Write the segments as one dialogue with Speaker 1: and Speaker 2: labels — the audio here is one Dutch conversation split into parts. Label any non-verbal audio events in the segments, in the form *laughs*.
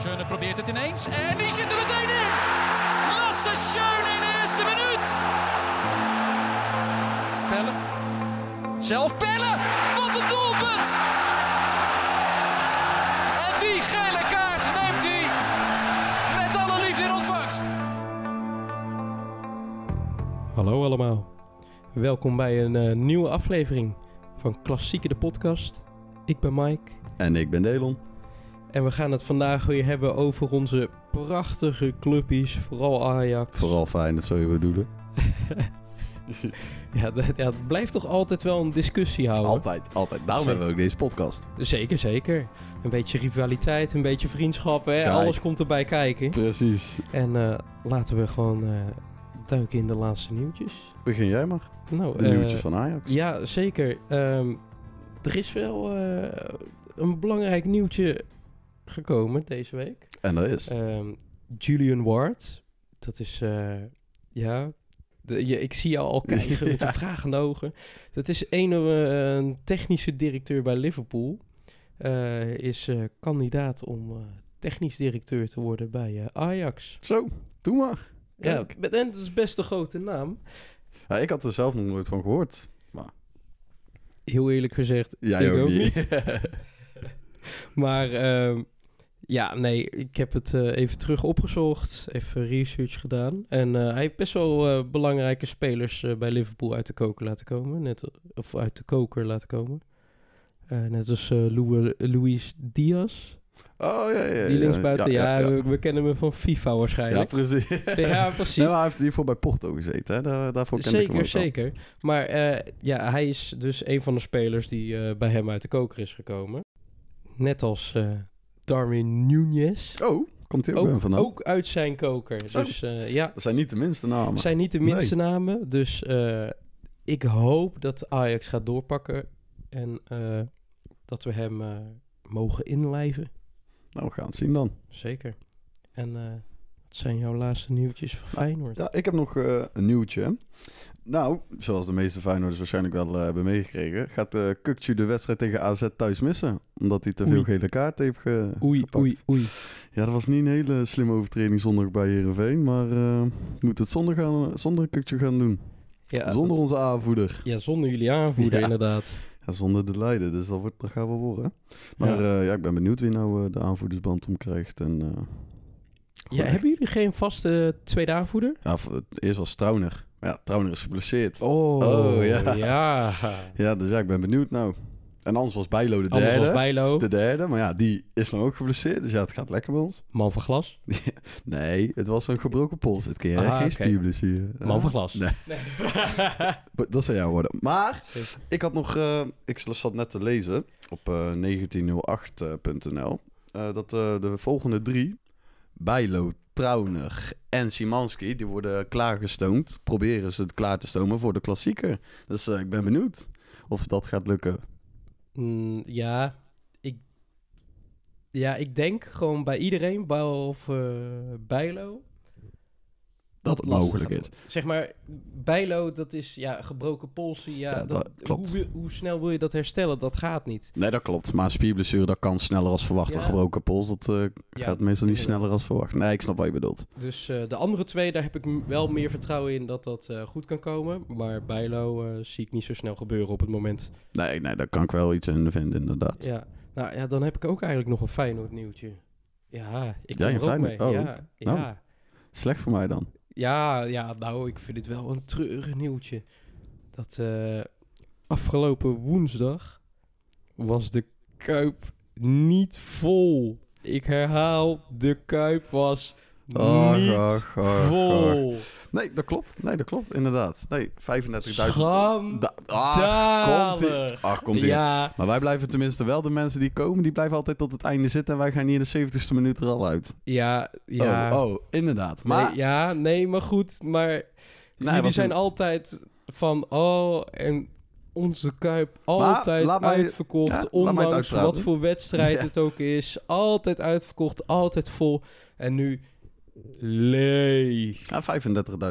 Speaker 1: Schöne probeert het ineens en die zit er meteen in. Lasse Schöne in de eerste minuut. Pellen. Zelf Pellen. Wat een doelpunt. En die gele kaart neemt hij met alle liefde in ontvangst.
Speaker 2: Hallo allemaal. Welkom bij een eh, nieuwe aflevering van Klassieke de podcast. Ik ben Mike
Speaker 3: En ik ben Delon.
Speaker 2: En we gaan het vandaag weer hebben over onze prachtige clubpies, vooral Ajax.
Speaker 3: Vooral fijn, dat zou je bedoelen. *laughs*
Speaker 2: Ja, dat, ja, het blijft toch altijd wel een discussie houden.
Speaker 3: Altijd, altijd. Daarom
Speaker 2: Zeker.
Speaker 3: hebben we ook deze podcast.
Speaker 2: Zeker, zeker. Een beetje rivaliteit, een beetje vriendschap, hè?
Speaker 3: Kijk.
Speaker 2: alles komt erbij kijken.
Speaker 3: Precies.
Speaker 2: En eh, laten we gewoon eh, duiken in de laatste nieuwtjes.
Speaker 3: Begin jij maar.
Speaker 2: Nou,
Speaker 3: De
Speaker 2: eh,
Speaker 3: nieuwtjes van Ajax.
Speaker 2: Ja, zeker. Ehm, er is wel een belangrijk nieuwtje gekomen deze week.
Speaker 3: En dat is.
Speaker 2: Ehm, Julian Ward. Dat is, eh, ja... De, je, ik zie jou al *laughs* kijken met je
Speaker 3: Ja.
Speaker 2: vragende ogen. Dat is een, eh, een technische directeur bij Liverpool. Eh, is kandidaat om technisch directeur te worden bij Ajax.
Speaker 3: Zo, doe maar.
Speaker 2: Ja,
Speaker 3: Kijk.
Speaker 2: en dat is best een grote naam.
Speaker 3: Ja, ik had er zelf nog nooit van gehoord.
Speaker 2: Heel eerlijk gezegd,
Speaker 3: Jij
Speaker 2: ik
Speaker 3: ook,
Speaker 2: ook
Speaker 3: niet.
Speaker 2: niet. *laughs* Maar ehm, ja, nee, ik heb het eh, even terug opgezocht, even research gedaan. En eh, hij heeft best wel eh, belangrijke spelers bij Liverpool uit de koker laten komen. Net, of uit de koker laten komen. Net als Lou- Luis Diaz,
Speaker 3: oh, ja, ja.
Speaker 2: die
Speaker 3: ja,
Speaker 2: linksbuiten. Ja,
Speaker 3: ja,
Speaker 2: We, we kennen hem van FIFA
Speaker 3: Ja,
Speaker 2: waarschijnlijk. *laughs*
Speaker 3: precies.
Speaker 2: Ja, precies.
Speaker 3: Nee, hij heeft hiervoor bij Porto gezeten. Hè? Daar, daarvoor ken ik hem
Speaker 2: Zeker, zeker. Maar ja, hij is dus een van de spelers die bij hem uit de koker is gekomen. Net als Darwin Nunez.
Speaker 3: Oh, komt hij ook,
Speaker 2: Ook,
Speaker 3: vandaan?
Speaker 2: ook uit zijn koker. Dus eh, ja,
Speaker 3: Dat zijn niet de minste namen.
Speaker 2: het zijn niet de minste namen. Dus eh, ik hoop dat Ajax gaat doorpakken. En eh, dat we hem mogen inlijven.
Speaker 3: Nou, we gaan het zien dan.
Speaker 2: Zeker. En eh wat zijn jouw laatste nieuwtjes van Feyenoord?
Speaker 3: Ja, ik heb nog eh, een nieuwtje. Nou, zoals de meeste Feyenoorders waarschijnlijk wel eh, hebben meegekregen... gaat uh, Kukcu de wedstrijd tegen AZ thuis missen. Omdat hij te
Speaker 2: Oei.
Speaker 3: veel gele kaart heeft ge
Speaker 2: Oei,
Speaker 3: gepakt.
Speaker 2: oei, oei.
Speaker 3: Ja, dat was niet een hele slimme overtreding zondag bij Heerenveen. Maar eh moet het zonder, gaan, zonder Kukcu gaan doen.
Speaker 2: Ja,
Speaker 3: zonder
Speaker 2: dat-
Speaker 3: onze aanvoerder.
Speaker 2: ja, zonder jullie aanvoerder
Speaker 3: Ja.
Speaker 2: inderdaad.
Speaker 3: Ja, zonder de Leiden. Dus dat, wordt, dat gaat wel worden. Maar
Speaker 2: Ja.
Speaker 3: ja. ja, ik ben benieuwd wie nou de aanvoerdersband omkrijgt. En,
Speaker 2: Ja,
Speaker 3: echt-
Speaker 2: hebben jullie geen vaste tweede aanvoerder?
Speaker 3: ja, eerst was Trauner. Maar ja, Trauner is geblesseerd.
Speaker 2: Oh,
Speaker 3: Oh, ja.
Speaker 2: ja. *laughs*
Speaker 3: Ja, dus ja, ik ben benieuwd nou. En anders was Bijlo de
Speaker 2: Anders
Speaker 3: derde.
Speaker 2: was Bijlo,
Speaker 3: De derde, maar ja, die is dan ook geblesseerd. Dus ja, het gaat lekker bij ons.
Speaker 2: man van glas. *laughs*
Speaker 3: Nee, het was een gebroken pols dit keer.
Speaker 2: Ah,
Speaker 3: Geen spierblessure.
Speaker 2: Man van glas.
Speaker 3: Nee. *laughs* Dat zou jou worden. Maar ik had nog... eh, ik zat net te lezen op eh 1908.nl... eh, dat eh, de volgende drie... Bijlo, Trauner en Simanski... die worden klaargestoomd. Proberen ze het klaar te stomen voor de klassieker. Dus eh, ik ben benieuwd of dat gaat lukken.
Speaker 2: Mm, ja, ik, ja, ik denk gewoon bij iedereen, behalve uh, Bijlo...
Speaker 3: Dat het mogelijk is.
Speaker 2: Zeg maar, Bijlo, dat is ja, gebroken polsen. Ja,
Speaker 3: Ja,
Speaker 2: dat,
Speaker 3: dat klopt.
Speaker 2: Hoe, hoe snel wil je dat herstellen? Dat gaat niet.
Speaker 3: Nee, dat klopt. Maar een spierblessure, dat kan sneller als verwacht.
Speaker 2: Ja.
Speaker 3: Een gebroken pols, dat eh,
Speaker 2: Ja,
Speaker 3: gaat meestal niet sneller als verwacht. Nee, ik snap wat je bedoelt.
Speaker 2: Dus eh, de andere twee, daar heb ik wel meer vertrouwen in dat dat eh, goed kan komen. Maar Bijlo eh, zie ik niet zo snel gebeuren op het moment.
Speaker 3: Nee, nee, daar kan ik wel iets in vinden, inderdaad.
Speaker 2: Ja, nou ja, dan heb ik ook eigenlijk nog een Feyenoord nieuwtje. Ja, ik
Speaker 3: je
Speaker 2: er ook mee.
Speaker 3: oh,
Speaker 2: ja,
Speaker 3: nou.
Speaker 2: ja.
Speaker 3: Slecht voor mij dan.
Speaker 2: Ja, ja, nou, ik vind het wel een treurig nieuwtje. Dat eh, afgelopen woensdag was de Kuip niet vol. Ik herhaal, de Kuip was
Speaker 3: Och,
Speaker 2: niet vol.
Speaker 3: Nee, dat klopt. Nee, dat klopt, inderdaad. Nee, 35.000.
Speaker 2: Schandalen.
Speaker 3: Da- ah, komt ie. Ach, komt ie.
Speaker 2: Ja,
Speaker 3: Maar wij blijven tenminste wel, de mensen die komen, die blijven altijd tot het einde zitten. En wij gaan hier de 70ste minuut er al uit.
Speaker 2: ja, ja.
Speaker 3: Oh, oh, inderdaad. Maar
Speaker 2: Nee, ja, nee, maar goed. Maar jullie
Speaker 3: was
Speaker 2: zijn
Speaker 3: een-
Speaker 2: altijd van, oh, en onze Kuip altijd uitverkocht.
Speaker 3: mij
Speaker 2: ondanks wat voor wedstrijd
Speaker 3: Ja.
Speaker 2: het ook is. Altijd uitverkocht, altijd vol. En nu leeg.
Speaker 3: Ja,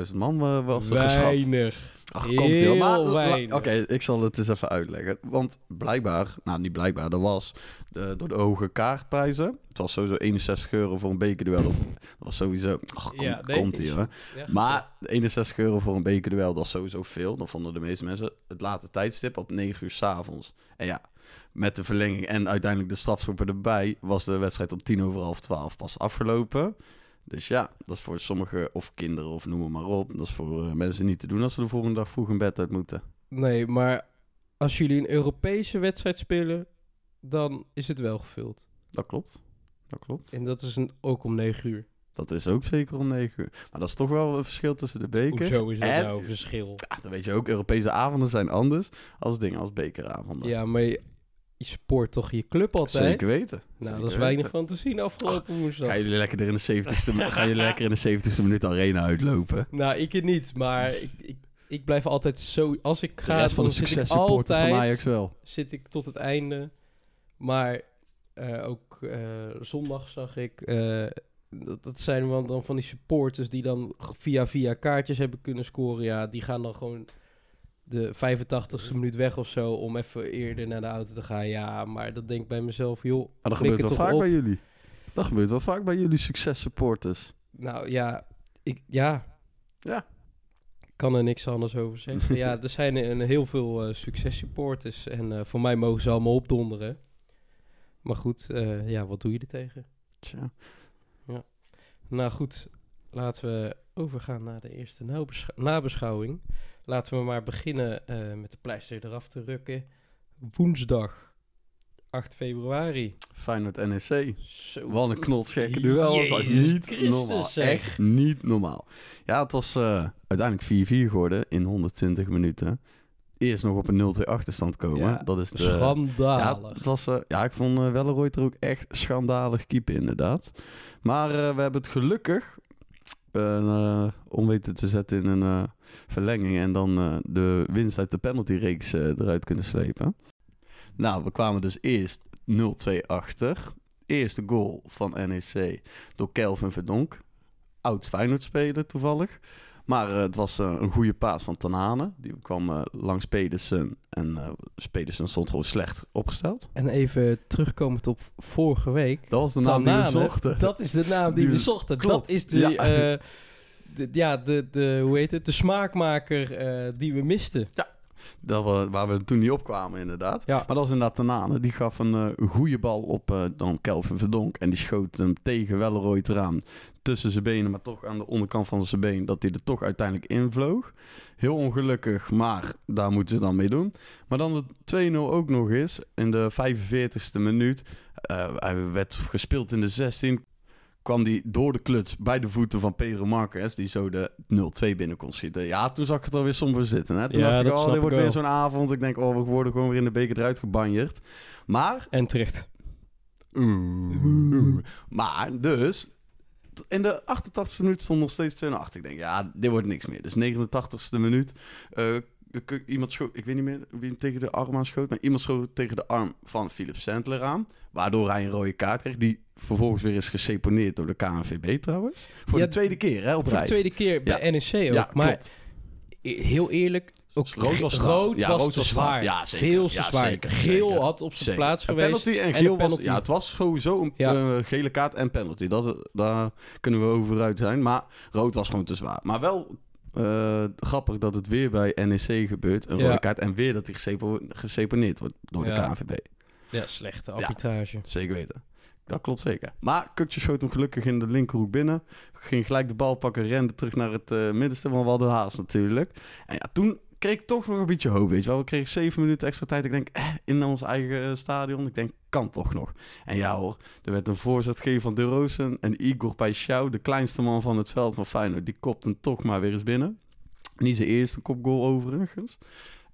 Speaker 3: 35.000 man eh, was er geschat.
Speaker 2: Weinig.
Speaker 3: Ach, komt ie. Maar
Speaker 2: weinig.
Speaker 3: Oké, ik zal het eens even uitleggen. Want blijkbaar, nou niet blijkbaar, dat was de, door de hoge kaartprijzen. Het was sowieso 61 euro voor een bekerduel. Of, dat was sowieso... Ach, komt,
Speaker 2: Ja, nee,
Speaker 3: komt hoor.
Speaker 2: Ja,
Speaker 3: Maar 61 euro voor een bekerduel, dat is sowieso veel. Dat vonden de meeste mensen. Het late tijdstip op 9 uur s'avonds. En ja, met de verlenging en uiteindelijk de strafschoppen erbij... was de wedstrijd om tien over half twaalf pas afgelopen. Dus ja, dat is voor sommige, of kinderen of noem maar op... dat is voor eh, mensen niet te doen als ze de volgende dag vroeg in bed uit moeten.
Speaker 2: Nee, maar als jullie een Europese wedstrijd spelen, dan is het wel gevuld.
Speaker 3: Dat klopt. Dat klopt.
Speaker 2: En dat is een, ook om 9 uur.
Speaker 3: Dat is ook zeker om 9 uur. Maar dat is toch wel een verschil tussen de beker.
Speaker 2: Hoezo is dat
Speaker 3: en-
Speaker 2: nou een verschil?
Speaker 3: Ja, dan weet je ook, Europese avonden zijn anders als dingen als bekeravonden.
Speaker 2: Ja, maar je, je spoort toch je club altijd?
Speaker 3: Zeker weten.
Speaker 2: Nou,
Speaker 3: Zeker
Speaker 2: dat is weinig
Speaker 3: weten.
Speaker 2: van te zien afgelopen woensdag.
Speaker 3: Gaan jullie lekker er in de 70ste, mi- gaan jullie lekker in de 70ste *laughs* minuut arena uitlopen?
Speaker 2: Nou, ik het niet, maar *laughs* ik, ik, ik blijf altijd zo... Als ik
Speaker 3: De
Speaker 2: ga,
Speaker 3: rest van de successupporters
Speaker 2: altijd...
Speaker 3: van Ajax wel.
Speaker 2: zit ik tot het einde. Maar eh, ook eh, zondag zag ik... eh, dat, dat zijn dan van die supporters die dan via via kaartjes hebben kunnen scoren. Ja, die gaan dan gewoon de 85ste minuut weg of zo om even eerder naar de auto te gaan. Ja, maar dat denk ik bij mezelf, joh.
Speaker 3: Maar dat gebeurt
Speaker 2: het
Speaker 3: wel vaak
Speaker 2: op.
Speaker 3: bij jullie. Dat gebeurt wel vaak bij jullie successupporters.
Speaker 2: Nou ja, ik, ja.
Speaker 3: Ja.
Speaker 2: Ik kan er niks anders over zeggen. ja, er zijn een, heel veel eh successupporters. En eh, voor mij mogen ze allemaal opdonderen. Maar goed, eh, ja, wat doe je er tegen?
Speaker 3: Tja.
Speaker 2: Nou goed, laten we overgaan naar de eerste nabeschou- nabeschouwing. Laten we maar beginnen eh, met de pleister eraf te rukken. Woensdag 8 februari.
Speaker 3: Feyenoord NEC.
Speaker 2: Zo.
Speaker 3: Wat een knotsgekke duel. was
Speaker 2: Jezus
Speaker 3: niet
Speaker 2: Christus,
Speaker 3: normaal.
Speaker 2: zeg.
Speaker 3: Echt niet normaal. Ja, het was eh, uiteindelijk 4-4 geworden in 120 minuten. Eerst nog op een 0-2 achterstand komen.
Speaker 2: Ja,
Speaker 3: dat is de,
Speaker 2: Schandalig.
Speaker 3: Ja, het was, eh, ja, ik vond uh, Welleroyd er ook echt schandalig keeper inderdaad. Maar we hebben het gelukkig eh, om weten te zetten in een eh, verlenging... en dan de winst uit de penaltyreeks eruit kunnen slepen. Nou, we kwamen dus eerst 0-2 achter. Eerste goal van NEC door Kelvin Verdonk. Oud Feyenoord speler toevallig. Maar eh, het was eh, een goede paas van Tanane. Die kwam eh, langs Pedersen. En Pedersen stond gewoon slecht opgesteld.
Speaker 2: En even terugkomend op vorige week.
Speaker 3: Dat was de naam die we
Speaker 2: Tanane,
Speaker 3: zochten.
Speaker 2: Dat is de naam die, *laughs*
Speaker 3: Die
Speaker 2: we zochten.
Speaker 3: klopt,
Speaker 2: Dat is de,
Speaker 3: ja.
Speaker 2: ja. de, ja, de, de, hoe heet het? De smaakmaker die we misten.
Speaker 3: Dat we, waar we toen niet op kwamen, inderdaad.
Speaker 2: Ja.
Speaker 3: Maar dat was inderdaad Tanane. Die gaf een goede bal op dan Kelvin Verdonk. En die schoot hem tegen Welleroyd eraan. Tussen zijn benen, maar toch aan de onderkant van zijn been. Dat hij er toch uiteindelijk invloog. Heel ongelukkig, maar daar moeten ze dan mee doen. Maar dan de 2-0 ook nog eens. In de 45ste minuut. Eh, hij werd gespeeld in de 16. Kwam die door de kluts bij de voeten van Pedro Marquez. Die zo de 0-2 binnen kon schieten. Ja, toen zag ik het alweer somber zitten. Hè? Toen
Speaker 2: Ja,
Speaker 3: dacht ik, oh, dit wordt weer zo'n avond. Ik denk, oh, we worden gewoon weer in de beker eruit gebanjerd. Maar...
Speaker 2: En terecht.
Speaker 3: Oeh. Maar, dus... In de 88ste minuut stond nog steeds 2 achter. Ik denk, ja, dit wordt niks meer. Dus 89ste minuut. eh, iemand schoot, ik weet niet meer wie hem tegen de arm aan schoot. Maar iemand schoot tegen de arm van Philip Sandler aan. Waardoor hij een rode kaart kreeg. Die vervolgens weer is geseponeerd door de KNVB trouwens. Voor
Speaker 2: Ja,
Speaker 3: de tweede keer, hè, op
Speaker 2: Voor de
Speaker 3: rij.
Speaker 2: tweede keer bij NEC ook.
Speaker 3: ja,
Speaker 2: maar
Speaker 3: klopt.
Speaker 2: heel eerlijk, ook
Speaker 3: Rood was
Speaker 2: rood
Speaker 3: Ja,
Speaker 2: was
Speaker 3: rood
Speaker 2: te
Speaker 3: was
Speaker 2: zwaar.
Speaker 3: Ja, zeker.
Speaker 2: Veel te
Speaker 3: Ja,
Speaker 2: zwaar.
Speaker 3: zeker,
Speaker 2: Geel
Speaker 3: zeker.
Speaker 2: had op zijn plaats
Speaker 3: Een
Speaker 2: geweest.
Speaker 3: penalty en geel was...
Speaker 2: penalty.
Speaker 3: Ja, het was sowieso een
Speaker 2: Ja.
Speaker 3: eh, gele kaart en penalty. Dat, daar kunnen we over uit zijn. Maar rood was gewoon te zwaar. Maar wel eh, grappig dat het weer bij NEC gebeurt. Een rode kaart. En weer dat hij gesepo- geseponeerd wordt door de KNVB.
Speaker 2: Ja, slechte arbitrage.
Speaker 3: Zeker weten. Dat klopt zeker. Maar Kukje schoot hem gelukkig in de linkerhoek binnen. Ging gelijk de bal pakken, rende terug naar het eh middenste. Want we hadden haast natuurlijk. En ja, toen kreeg toch nog een beetje hoop, weet je wel. We kregen zeven minuten extra tijd. Ik denk, eh, in ons eigen eh, stadion. Ik denk, kan toch nog. En ja hoor, er werd een voorzet gegeven van De Rosen. En Igor Paixão, de kleinste man van het veld van Feyenoord, die kopte hem toch maar weer eens binnen. Niet zijn eerste kopgoal overigens.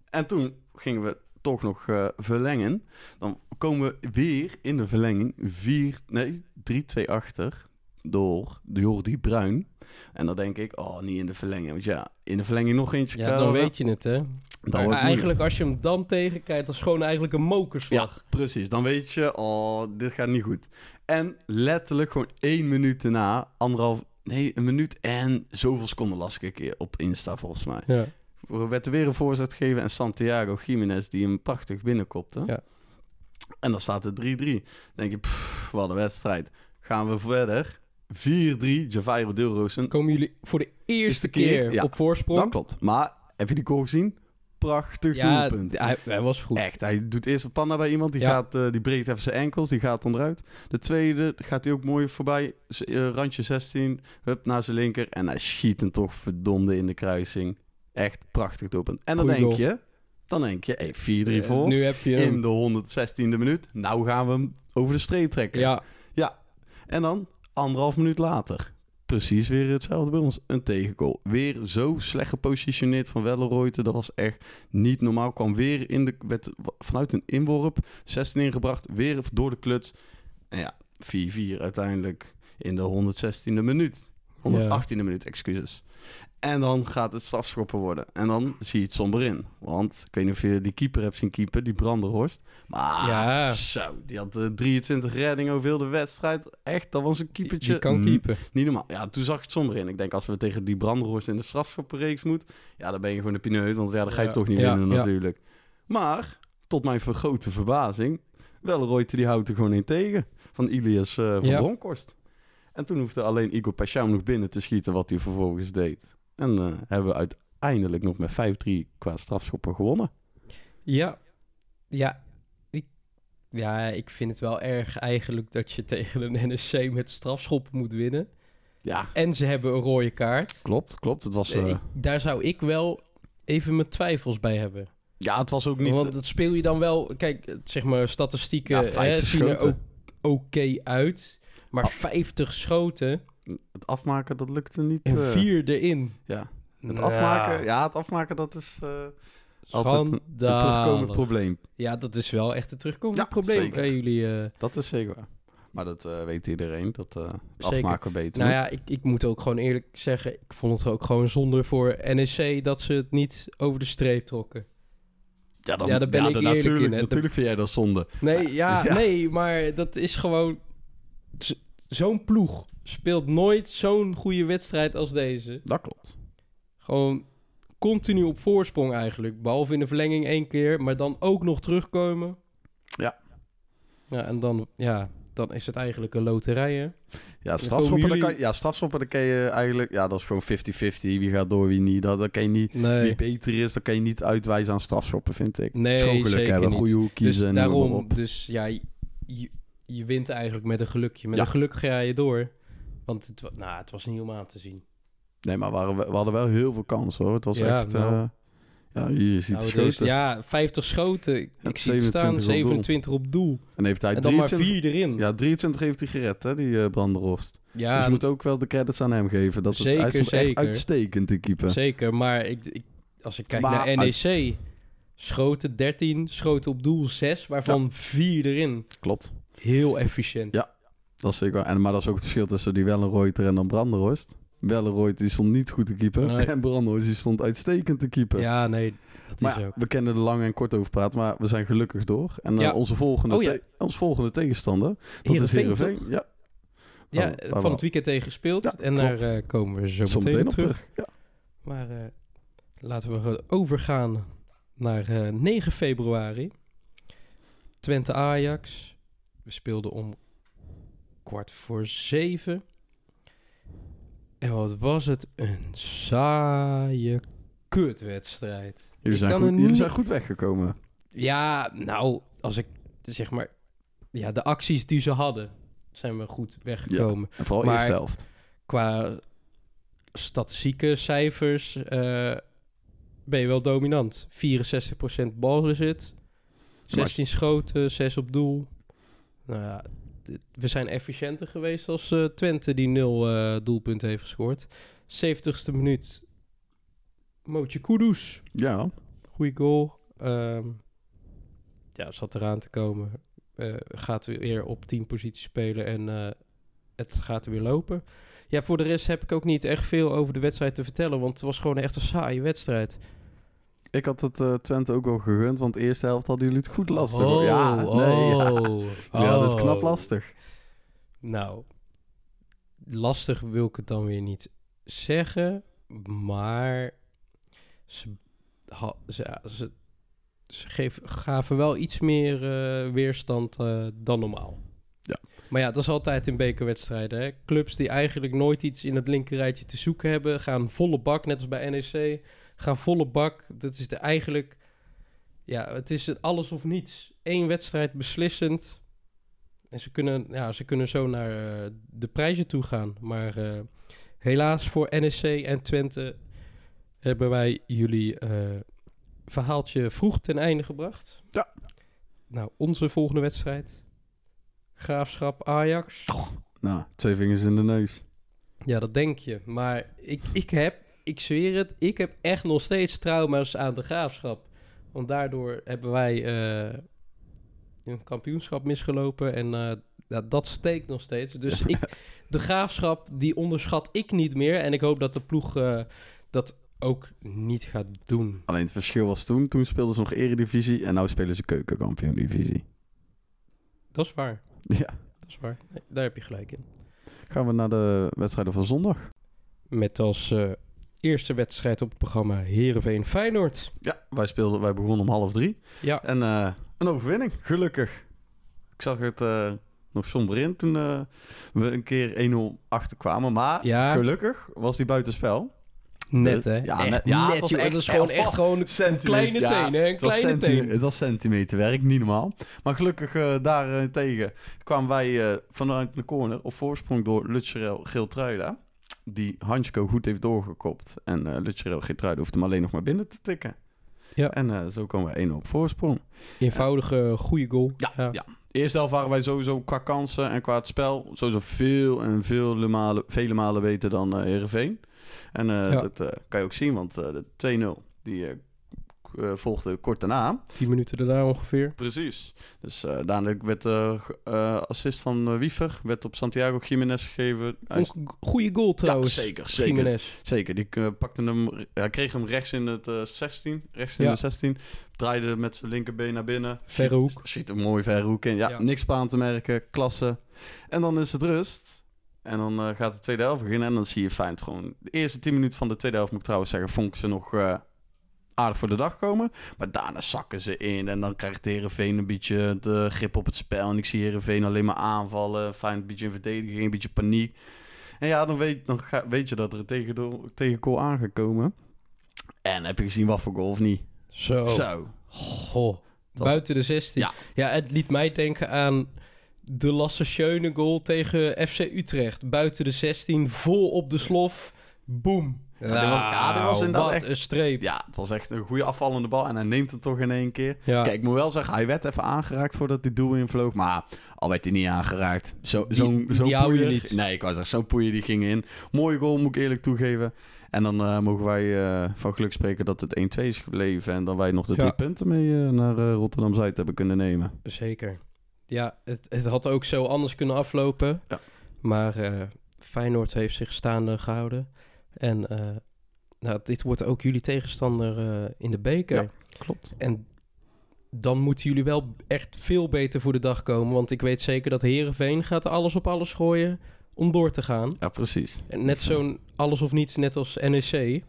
Speaker 3: En toen gingen we toch nog eh, verlengen. Dan komen we weer in de verlenging 4, nee, 3-2 achter door de Jordi Bruin. En dan denk ik, oh, niet in de verlenging. Want ja, in de verlenging nog eentje
Speaker 2: Ja, dan weet je het, hè.
Speaker 3: dan
Speaker 2: Maar eigenlijk, als je hem dan tegenkijkt, dat is gewoon eigenlijk een mokerslag.
Speaker 3: Ja, precies. Dan weet je, oh, dit gaat niet goed. En letterlijk gewoon één minuut daarna, anderhalf, Nee, een minuut en zoveel seconden las ik een keer op Insta volgens mij.
Speaker 2: Ja.
Speaker 3: Er werd er weer een voorzet gegeven en Santiago Jiménez die hem prachtig binnenkopte.
Speaker 2: Ja.
Speaker 3: En dan staat het 3-3. Dan denk je, pff, wat een wedstrijd. Gaan we verder. 4-3, Javairo Deelroosen.
Speaker 2: Komen jullie voor de eerste
Speaker 3: keer,
Speaker 2: keer,
Speaker 3: ja.
Speaker 2: op voorsprong?
Speaker 3: Dat klopt. Maar heb je die goal gezien? Prachtig
Speaker 2: ja,
Speaker 3: doelpunt.
Speaker 2: hij, hij was goed.
Speaker 3: Echt, hij doet eerst een panna bij iemand, die,
Speaker 2: Ja.
Speaker 3: gaat, eh, die breekt even zijn enkels, die gaat onderuit. De tweede gaat hij ook mooi voorbij, z- eh, randje 16, hup naar zijn linker. En hij schiet hem toch verdomde in de kruising. Echt prachtig doelpunt. En dan
Speaker 2: Goeie
Speaker 3: denk
Speaker 2: goal.
Speaker 3: je, dan denk je, hey, 4-3
Speaker 2: Eh,
Speaker 3: voor.
Speaker 2: Nu heb je hem.
Speaker 3: in de 116e minuut. Nou gaan we hem over de streep trekken.
Speaker 2: Ja,
Speaker 3: Ja. En dan anderhalf minuut later. Precies weer hetzelfde bij ons. Een tegengoal. Weer zo slecht gepositioneerd van Welleroyte. Dat was echt niet normaal. Kwam weer in de, werd vanuit een inworp. 16 ingebracht. Weer door de kluts. En ja, 4-4 uiteindelijk in de 116e minuut. 118e minuut, excuses. En dan gaat het strafschoppen worden. En dan zie je het somber in. Want ik weet niet of je die keeper hebt zien keeper, die Branderhorst. Maar
Speaker 2: Ja.
Speaker 3: zo, die had eh, 23 reddingen over heel de wedstrijd. Echt, dat was een keepertje.
Speaker 2: die kan
Speaker 3: Mm,
Speaker 2: keepen.
Speaker 3: Niet normaal. Ja, toen zag ik het somber in. Ik denk, als we tegen die Branderhorst in de strafschoppenreeks moet... Ja, dan ben je gewoon een pineut, want ja, dan ga je
Speaker 2: Ja,
Speaker 3: toch niet winnen natuurlijk. Maar, tot mijn vergrote verbazing... Welleroyte die houdt er gewoon in tegen. Van Ilias eh, van. Bronkhorst. En toen hoefde alleen Igor Pascham nog binnen te schieten wat hij vervolgens deed. En eh, hebben we uiteindelijk nog met 5-3 qua strafschoppen gewonnen.
Speaker 2: Ja, ja ik, ja, ik vind het wel erg eigenlijk dat je *laughs* tegen een NSC met strafschoppen moet winnen.
Speaker 3: Ja,
Speaker 2: En ze hebben een rode kaart.
Speaker 3: klopt, klopt. Het was, eh,
Speaker 2: Ik- daar zou ik wel even mijn twijfels bij hebben.
Speaker 3: ja, het was ook niet...
Speaker 2: Want dat speel je dan wel... Kijk, zeg maar, statistieken
Speaker 3: Ja,
Speaker 2: hè,
Speaker 3: 50
Speaker 2: zien er ook oké uit. Maar
Speaker 3: Ah.
Speaker 2: 50 schoten
Speaker 3: Het afmaken, dat lukte niet.
Speaker 2: en
Speaker 3: eh,
Speaker 2: vier erin.
Speaker 3: Ja, het
Speaker 2: Nou,
Speaker 3: afmaken, ja, het afmaken, dat is eh, altijd een, terugkomend probleem.
Speaker 2: Ja, dat is wel echt een terugkomend
Speaker 3: Ja,
Speaker 2: probleem
Speaker 3: zeker.
Speaker 2: bij jullie. eh.
Speaker 3: Dat is zeker waar. Maar dat eh, weet iedereen, dat eh
Speaker 2: Zeker.
Speaker 3: afmaken beter
Speaker 2: Nou
Speaker 3: moet.
Speaker 2: ja, ik, ik moet ook gewoon eerlijk zeggen, ik vond het ook gewoon zonde voor NEC dat ze het niet over de streep trokken.
Speaker 3: ja, dan,
Speaker 2: ja, daar ben ik eerlijk
Speaker 3: natuurlijk,
Speaker 2: in.
Speaker 3: Natuurlijk vind jij dat zonde.
Speaker 2: Nee, ja,
Speaker 3: Ja.
Speaker 2: nee, maar dat is gewoon... Zo'n ploeg speelt nooit zo'n goede wedstrijd als deze.
Speaker 3: Dat klopt.
Speaker 2: Gewoon continu op voorsprong eigenlijk. Behalve in de verlenging één keer, maar dan ook nog terugkomen.
Speaker 3: Ja.
Speaker 2: Ja, en dan, ja, dan is het eigenlijk een loterij, hè?
Speaker 3: Ja, strafschoppen, dan kan, ja, strafschoppen, dan kan je eigenlijk... Ja, dat is gewoon 50-50. Wie gaat door, wie niet. Dat, dat kan je niet... Wie beter is, dat kan je niet uitwijzen aan strafschoppen, vind ik.
Speaker 2: Nee,
Speaker 3: Schoon geluk
Speaker 2: zeker
Speaker 3: hebben,
Speaker 2: niet.
Speaker 3: goede hoek
Speaker 2: dus
Speaker 3: en
Speaker 2: daarom, dus ja, je, wint eigenlijk met een gelukje. Met
Speaker 3: Ja.
Speaker 2: een geluk ga je door. Want het, nou, het was niet om aan te zien.
Speaker 3: Nee, maar we, waren, we hadden wel heel veel kansen, hoor. Het was
Speaker 2: Ja,
Speaker 3: echt...
Speaker 2: nou.
Speaker 3: eh, ja, je ziet
Speaker 2: Nou, is-
Speaker 3: schoten.
Speaker 2: ja, 50 schoten. Ik,
Speaker 3: Ja,
Speaker 2: ik zie het staan,
Speaker 3: 27 op doel.
Speaker 2: 27 op doel.
Speaker 3: En heeft hij
Speaker 2: En dan maar
Speaker 3: 23...
Speaker 2: vier erin.
Speaker 3: Ja, 23 heeft hij gered, hè, die uh, Branderhorst.
Speaker 2: Ja,
Speaker 3: dus je moet ook wel de credits aan hem geven. Dat het, hij stond echt
Speaker 2: zeker.
Speaker 3: uitstekend te keeper.
Speaker 2: zeker. Maar ik, ik, als ik kijk
Speaker 3: Maar
Speaker 2: naar NEC... Schoten 13, schoten op doel 6, waarvan 4 erin.
Speaker 3: Klopt.
Speaker 2: Heel efficiënt.
Speaker 3: Ja. Dat is zeker waar. En, maar dat is ook het verschil tussen die Wellenreuter en dan Branderhorst. Wellenreuter die stond niet goed te keeper.
Speaker 2: Nee.
Speaker 3: En Branderhorst die stond uitstekend te keeper.
Speaker 2: Ja, nee, dat
Speaker 3: maar
Speaker 2: is ook.
Speaker 3: we kennen er lang en kort over praten, maar we zijn gelukkig door. En eh,
Speaker 2: Ja.
Speaker 3: onze, volgende
Speaker 2: Oh ja.
Speaker 3: onze volgende tegenstander, dat is
Speaker 2: Heerenveen?
Speaker 3: Ja,
Speaker 2: Ja,
Speaker 3: Waar- waar
Speaker 2: van het weekend tegen gespeeld.
Speaker 3: Ja,
Speaker 2: en daar eh, komen we zo,
Speaker 3: zo
Speaker 2: meteen,
Speaker 3: meteen
Speaker 2: op terug.
Speaker 3: terug. Ja.
Speaker 2: Maar eh, laten we overgaan naar eh, 9 februari. Twente Ajax. We speelden om kwart voor zeven. En wat was het een saaie kutwedstrijd.
Speaker 3: Jullie, zijn goed, jullie
Speaker 2: niet-
Speaker 3: zijn goed weggekomen.
Speaker 2: Ja, nou, als ik zeg maar... Ja, de acties die ze hadden, zijn we goed weggekomen
Speaker 3: En vooral
Speaker 2: Maar-
Speaker 3: eerste helft.
Speaker 2: qua statistieke cijfers eh, ben je wel dominant. 64% balbezit, 16 schoten, 6 op doel. Nou ja, we zijn efficiënter geweest als eh, Twente die 0 eh doelpunten heeft gescoord. 70ste minuut, Mootje Kudus.
Speaker 3: Ja,
Speaker 2: Goeie goal. Ehm, ja, zat eraan te komen. Eh, gaat weer op 10 positie spelen en het gaat er weer lopen. Ja, voor de rest heb ik ook niet echt veel over de wedstrijd te vertellen, want het was gewoon echt een saaie wedstrijd.
Speaker 3: Ik had het eh, Twente ook wel gegund, want de eerste helft hadden jullie het goed lastig. hoor.
Speaker 2: Oh,
Speaker 3: ja, nee, ja.
Speaker 2: oh, *laughs*
Speaker 3: hadden het knap
Speaker 2: oh.
Speaker 3: lastig.
Speaker 2: Nou, lastig wil ik het dan weer niet zeggen. Maar ze, ha- ze, ja, ze, ze geven, gaven wel iets meer eh, weerstand eh, dan normaal.
Speaker 3: Ja.
Speaker 2: Maar ja, dat is altijd in bekerwedstrijden. Hè? Clubs die eigenlijk nooit iets in het linkerrijtje te zoeken hebben, gaan volle bak, net als bij NEC. Gaan volle bak. Dat is de eigenlijk... Ja, het is alles of niets. Eén wedstrijd beslissend. En ze kunnen, ja, ze kunnen zo naar eh, de prijzen toe gaan. Maar eh, helaas voor NEC en Twente hebben wij jullie eh, verhaaltje vroeg ten einde gebracht.
Speaker 3: Ja.
Speaker 2: Nou, onze volgende wedstrijd. Graafschap Ajax.
Speaker 3: Nou, twee vingers in de neus.
Speaker 2: Ja, dat denk je. Maar ik, ik heb, ik zweer het, ik heb echt nog steeds trauma's aan de graafschap. Want daardoor hebben wij eh, een kampioenschap misgelopen. En eh, ja, dat steekt nog steeds. Dus *laughs* ik, de graafschap, die onderschat ik niet meer. En ik hoop dat de ploeg eh, dat ook niet gaat doen.
Speaker 3: Alleen het verschil was toen, toen speelden ze nog eredivisie en nu spelen ze keukenkampioen divisie.
Speaker 2: Dat is waar. *laughs*
Speaker 3: Ja.
Speaker 2: Dat is waar. Nee, daar heb je gelijk in.
Speaker 3: Gaan we naar de wedstrijden van zondag.
Speaker 2: Met als eh, eerste wedstrijd op het programma Heerenveen Feyenoord.
Speaker 3: Ja, wij, speelden, wij begonnen om half drie.
Speaker 2: Ja,
Speaker 3: En eh, een overwinning, gelukkig. Ik zag het eh, nog somber in toen eh, we een keer 1-0 achterkwamen. Maar
Speaker 2: Ja.
Speaker 3: gelukkig was die buitenspel.
Speaker 2: net hè.
Speaker 3: Ja,
Speaker 2: echt
Speaker 3: net- ja, het was
Speaker 2: joh.
Speaker 3: echt-
Speaker 2: gewoon echt gewoon een
Speaker 3: Centimeter,
Speaker 2: kleine
Speaker 3: ja,
Speaker 2: teen, hè? Een kleine teen.
Speaker 3: Het was centimeterwerk, niet normaal. Maar gelukkig eh daar tegen kwamen wij vanuit de corner op voorsprong door Lutcherel Geeltruida. Die Hansko goed heeft doorgekopt. En eh Lutcherel Geeltruida hoeft hem alleen nog maar binnen te tikken.
Speaker 2: Ja.
Speaker 3: En eh, zo komen we 1 op voorsprong.
Speaker 2: Eenvoudige, goede goal.
Speaker 3: Ja, ja. Eerste helft waren wij sowieso qua kansen en qua het spel sowieso veel en vele malen, vele malen beter dan eh Heerenveen. En eh,
Speaker 2: Ja.
Speaker 3: dat eh, kan je ook zien, want eh, de 2-0 die eh, eh, volgde kort daarna.
Speaker 2: Tien minuten daarna ongeveer.
Speaker 3: Precies. Dus eh daarna werd de assist van eh, Wiever werd op Santiago Jiménez gegeven.
Speaker 2: Vond ik een goede goal trouwens.
Speaker 3: Ja, zeker, zeker.
Speaker 2: Jiménez.
Speaker 3: Zeker, die eh, pakte hem, hij kreeg hem rechts in het eh 16, rechts in
Speaker 2: Ja.
Speaker 3: de 16. Draaide met zijn linkerbeen naar binnen.
Speaker 2: Verre hoek.
Speaker 3: Schiet, schiet een mooi verre hoek in. Ja,
Speaker 2: Ja.
Speaker 3: niks aan te merken, klasse. En dan is het rust. En dan eh, gaat de tweede helft beginnen en dan zie je Feyenoord gewoon... De eerste 10 minuten van de tweede helft, moet ik trouwens zeggen, vond ik ze nog eh, aardig voor de dag komen. Maar daarna zakken ze in en dan krijgt Heerenveen een beetje de grip op het spel. En ik zie Heerenveen alleen maar aanvallen. Feyenoord een beetje in verdediging, een beetje paniek. En ja, dan weet, dan ga- weet je dat er een tegendoor- tegengoal aangekomen. En heb je gezien wat voor goal of niet?
Speaker 2: Zo.
Speaker 3: Zo.
Speaker 2: Goh.
Speaker 3: was-
Speaker 2: Buiten de 16.
Speaker 3: Ja.
Speaker 2: Ja. het liet mij denken aan de Lasse Schöne goal tegen FC Utrecht. Buiten de 16, vol op de slof. Boom.
Speaker 3: Ja, dit was- ja, dit was
Speaker 2: Nou,
Speaker 3: inderdaad
Speaker 2: wat
Speaker 3: echt-
Speaker 2: een streep.
Speaker 3: Ja, het was echt een goede afvallende bal en hij neemt het toch in één keer.
Speaker 2: Ja.
Speaker 3: Kijk, ik moet wel zeggen, hij werd even aangeraakt voordat hij doel invloog. Maar al werd hij niet aangeraakt. Zo,
Speaker 2: Die-
Speaker 3: zo'n
Speaker 2: die
Speaker 3: zo'n
Speaker 2: hou je niet.
Speaker 3: Nee, ik wou zeggen, zo'n poeier die ging in. Mooie goal, moet ik eerlijk toegeven. En dan eh, mogen wij eh, van geluk spreken dat het 1-2 is gebleven. En dat wij nog de
Speaker 2: Ja.
Speaker 3: drie punten mee eh, naar Rotterdam-Zuid hebben kunnen nemen.
Speaker 2: Zeker. Ja, het, het had ook zo anders kunnen aflopen.
Speaker 3: Ja.
Speaker 2: Maar Feyenoord heeft zich staande gehouden. En eh, nou, dit wordt ook jullie tegenstander eh, in de beker.
Speaker 3: Ja. Klopt.
Speaker 2: En dan moeten jullie wel echt veel beter voor de dag komen. Want ik weet zeker dat Herenveen gaat alles op alles gooien om door te gaan.
Speaker 3: Ja, precies.
Speaker 2: En net zo'n alles of niets, net als NEC.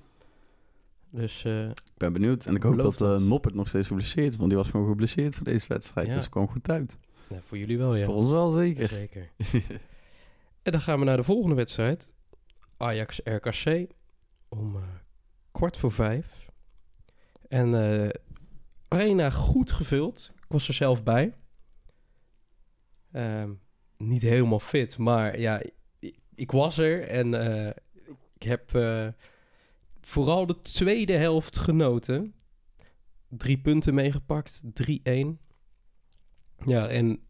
Speaker 2: Dus eh,
Speaker 3: Ik ben benieuwd. En ik hoop dat
Speaker 2: dat.
Speaker 3: Noppert nog steeds geblesseerd is. Want die was gewoon geblesseerd voor deze wedstrijd.
Speaker 2: Ja.
Speaker 3: Dus het kwam goed uit.
Speaker 2: nou, voor jullie wel, ja.
Speaker 3: Voor ons wel zeker.
Speaker 2: Zeker. *laughs* En dan gaan we naar de volgende wedstrijd. Ajax-RKC. Om eh, kwart voor vijf. En eh, arena goed gevuld. Ik was er zelf bij. Ehm, niet helemaal fit, maar ja, ik, ik was er. En eh, ik heb vooral de tweede helft genoten. Drie punten meegepakt. 3-1. Ja, en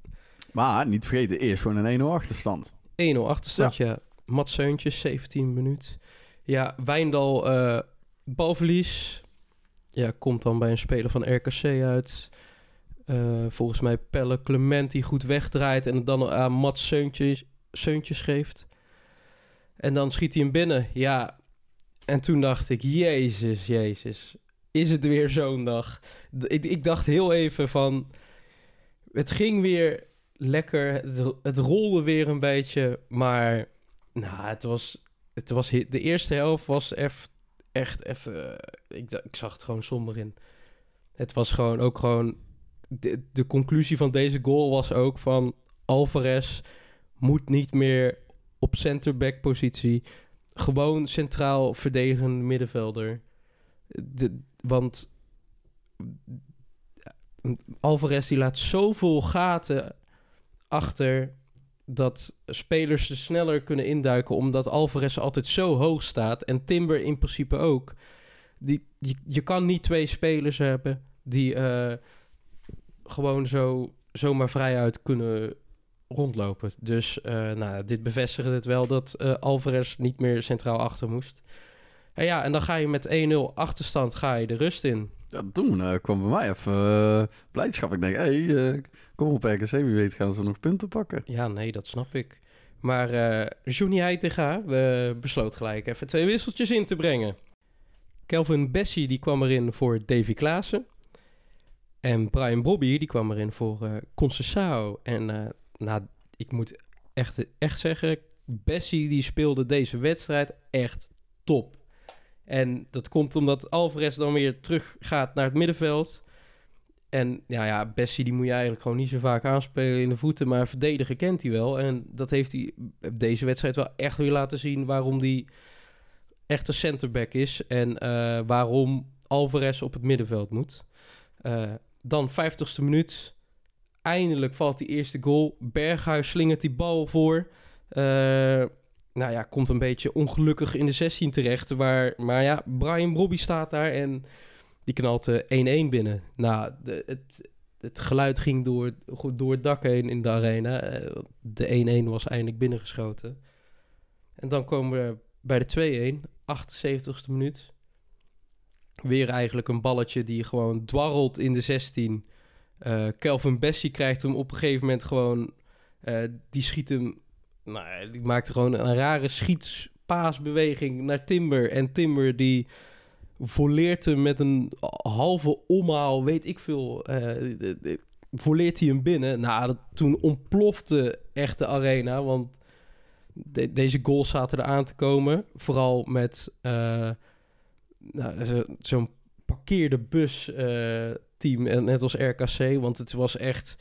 Speaker 3: Maar niet vergeten, eerst gewoon een 1-0 achterstand.
Speaker 2: 1-0 achterstand, ja. Seuntjes, 17 minuut. Ja, Wijndal, eh balverlies. Ja, komt dan bij een speler van RKC uit. Eh, volgens mij Pelle Clement die goed wegdraait en het dan aan Mats Seuntjes, geeft. En dan schiet hij hem binnen. Ja, en toen dacht ik, jezus, jezus. Is het weer zo'n dag? Ik, ik dacht heel even van... Het ging weer lekker. Het, het rolde weer een beetje. Maar Nou, het was, het was... De eerste helft was eff- echt even... eh, Ik, ik zag het gewoon somber in. Het was gewoon ook gewoon... De, conclusie van deze goal was ook van... Alvarez moet niet meer op centerback positie. Gewoon centraal verdedigende middenvelder. De, want Alvarez die laat zoveel gaten achter dat spelers er sneller kunnen induiken omdat Alvarez altijd zo hoog staat en Timber in principe ook. Die, je, kan niet twee spelers hebben die eh, gewoon zo zomaar vrijuit kunnen rondlopen. Dus eh, nou, dit bevestigde het wel dat eh, Alvarez niet meer centraal achter moest. En ja, en dan ga je met 1-0 achterstand ga je de rust in.
Speaker 3: Ja, toen eh, kwam bij mij even eh, blijdschap. Ik denk, hé, hey, eh, kom op RKC, wie weet gaan ze nog punten pakken.
Speaker 2: Ja, nee, dat snap ik. Maar eh Johnny Heitinga besloot gelijk even twee wisseltjes in te brengen. Kelvin Bessie die kwam erin voor Davy Klaassen. En Brian Bobby die kwam erin voor eh Conceição. En nou, ik moet echt, echt zeggen, Bessie die speelde deze wedstrijd echt top. En dat komt omdat Alvarez dan weer terug gaat naar het middenveld. En ja, ja, Bessie die moet je eigenlijk gewoon niet zo vaak aanspelen in de voeten. Maar verdedigen kent hij wel. En dat heeft hij deze wedstrijd wel echt weer laten zien waarom hij echt een centerback is. En eh, waarom Alvarez op het middenveld moet. Eh, dan 50ste minuut. Eindelijk valt die eerste goal. Berghuis slingert die bal voor. Eh, nou ja, komt een beetje ongelukkig in de 16 terecht. Waar, maar ja, Brian Robbie staat daar en die knalt eh, 1-1 binnen. Nou, de, het, het geluid ging door, door het dak heen in de arena. Eh, De 1-1 was eindelijk binnengeschoten. En dan komen we bij de 2-1, 78ste minuut. Weer eigenlijk een balletje die gewoon dwarrelt in de 16. Eh Kelvin Bessie krijgt hem op een gegeven moment gewoon... eh, die schiet hem... Nou, die maakte gewoon een rare schietpaasbeweging naar Timber. En Timber die volleert hem met een halve omhaal, weet ik veel. eh, volleert hij hem binnen. Nou, dat, toen ontplofte echt de arena, want de- deze goals zaten er aan te komen. Vooral met eh, nou, zo- zo'n parkeerde bus eh, team, net als RKC. Want het was echt...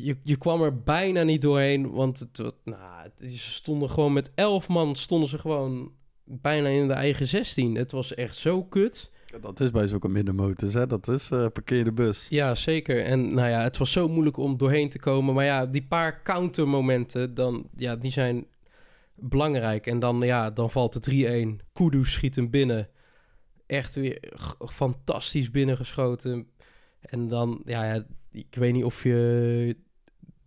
Speaker 2: Je, je kwam er bijna niet doorheen, want het, nou, het- ze stonden gewoon met elf man, stonden ze gewoon bijna in de eigen 16. Het was echt zo kut.
Speaker 3: Ja, dat is bij zulke middenmotors, hè. Dat is eh parkeerde bus.
Speaker 2: Ja, zeker. En nou ja, het was zo moeilijk om doorheen te komen. Maar ja, die paar countermomenten, dan, ja, die zijn belangrijk. En dan, ja, dan valt het 3-1. Kudus schiet hem binnen. Echt weer fantastisch binnengeschoten. En dan, ja, ik weet niet of je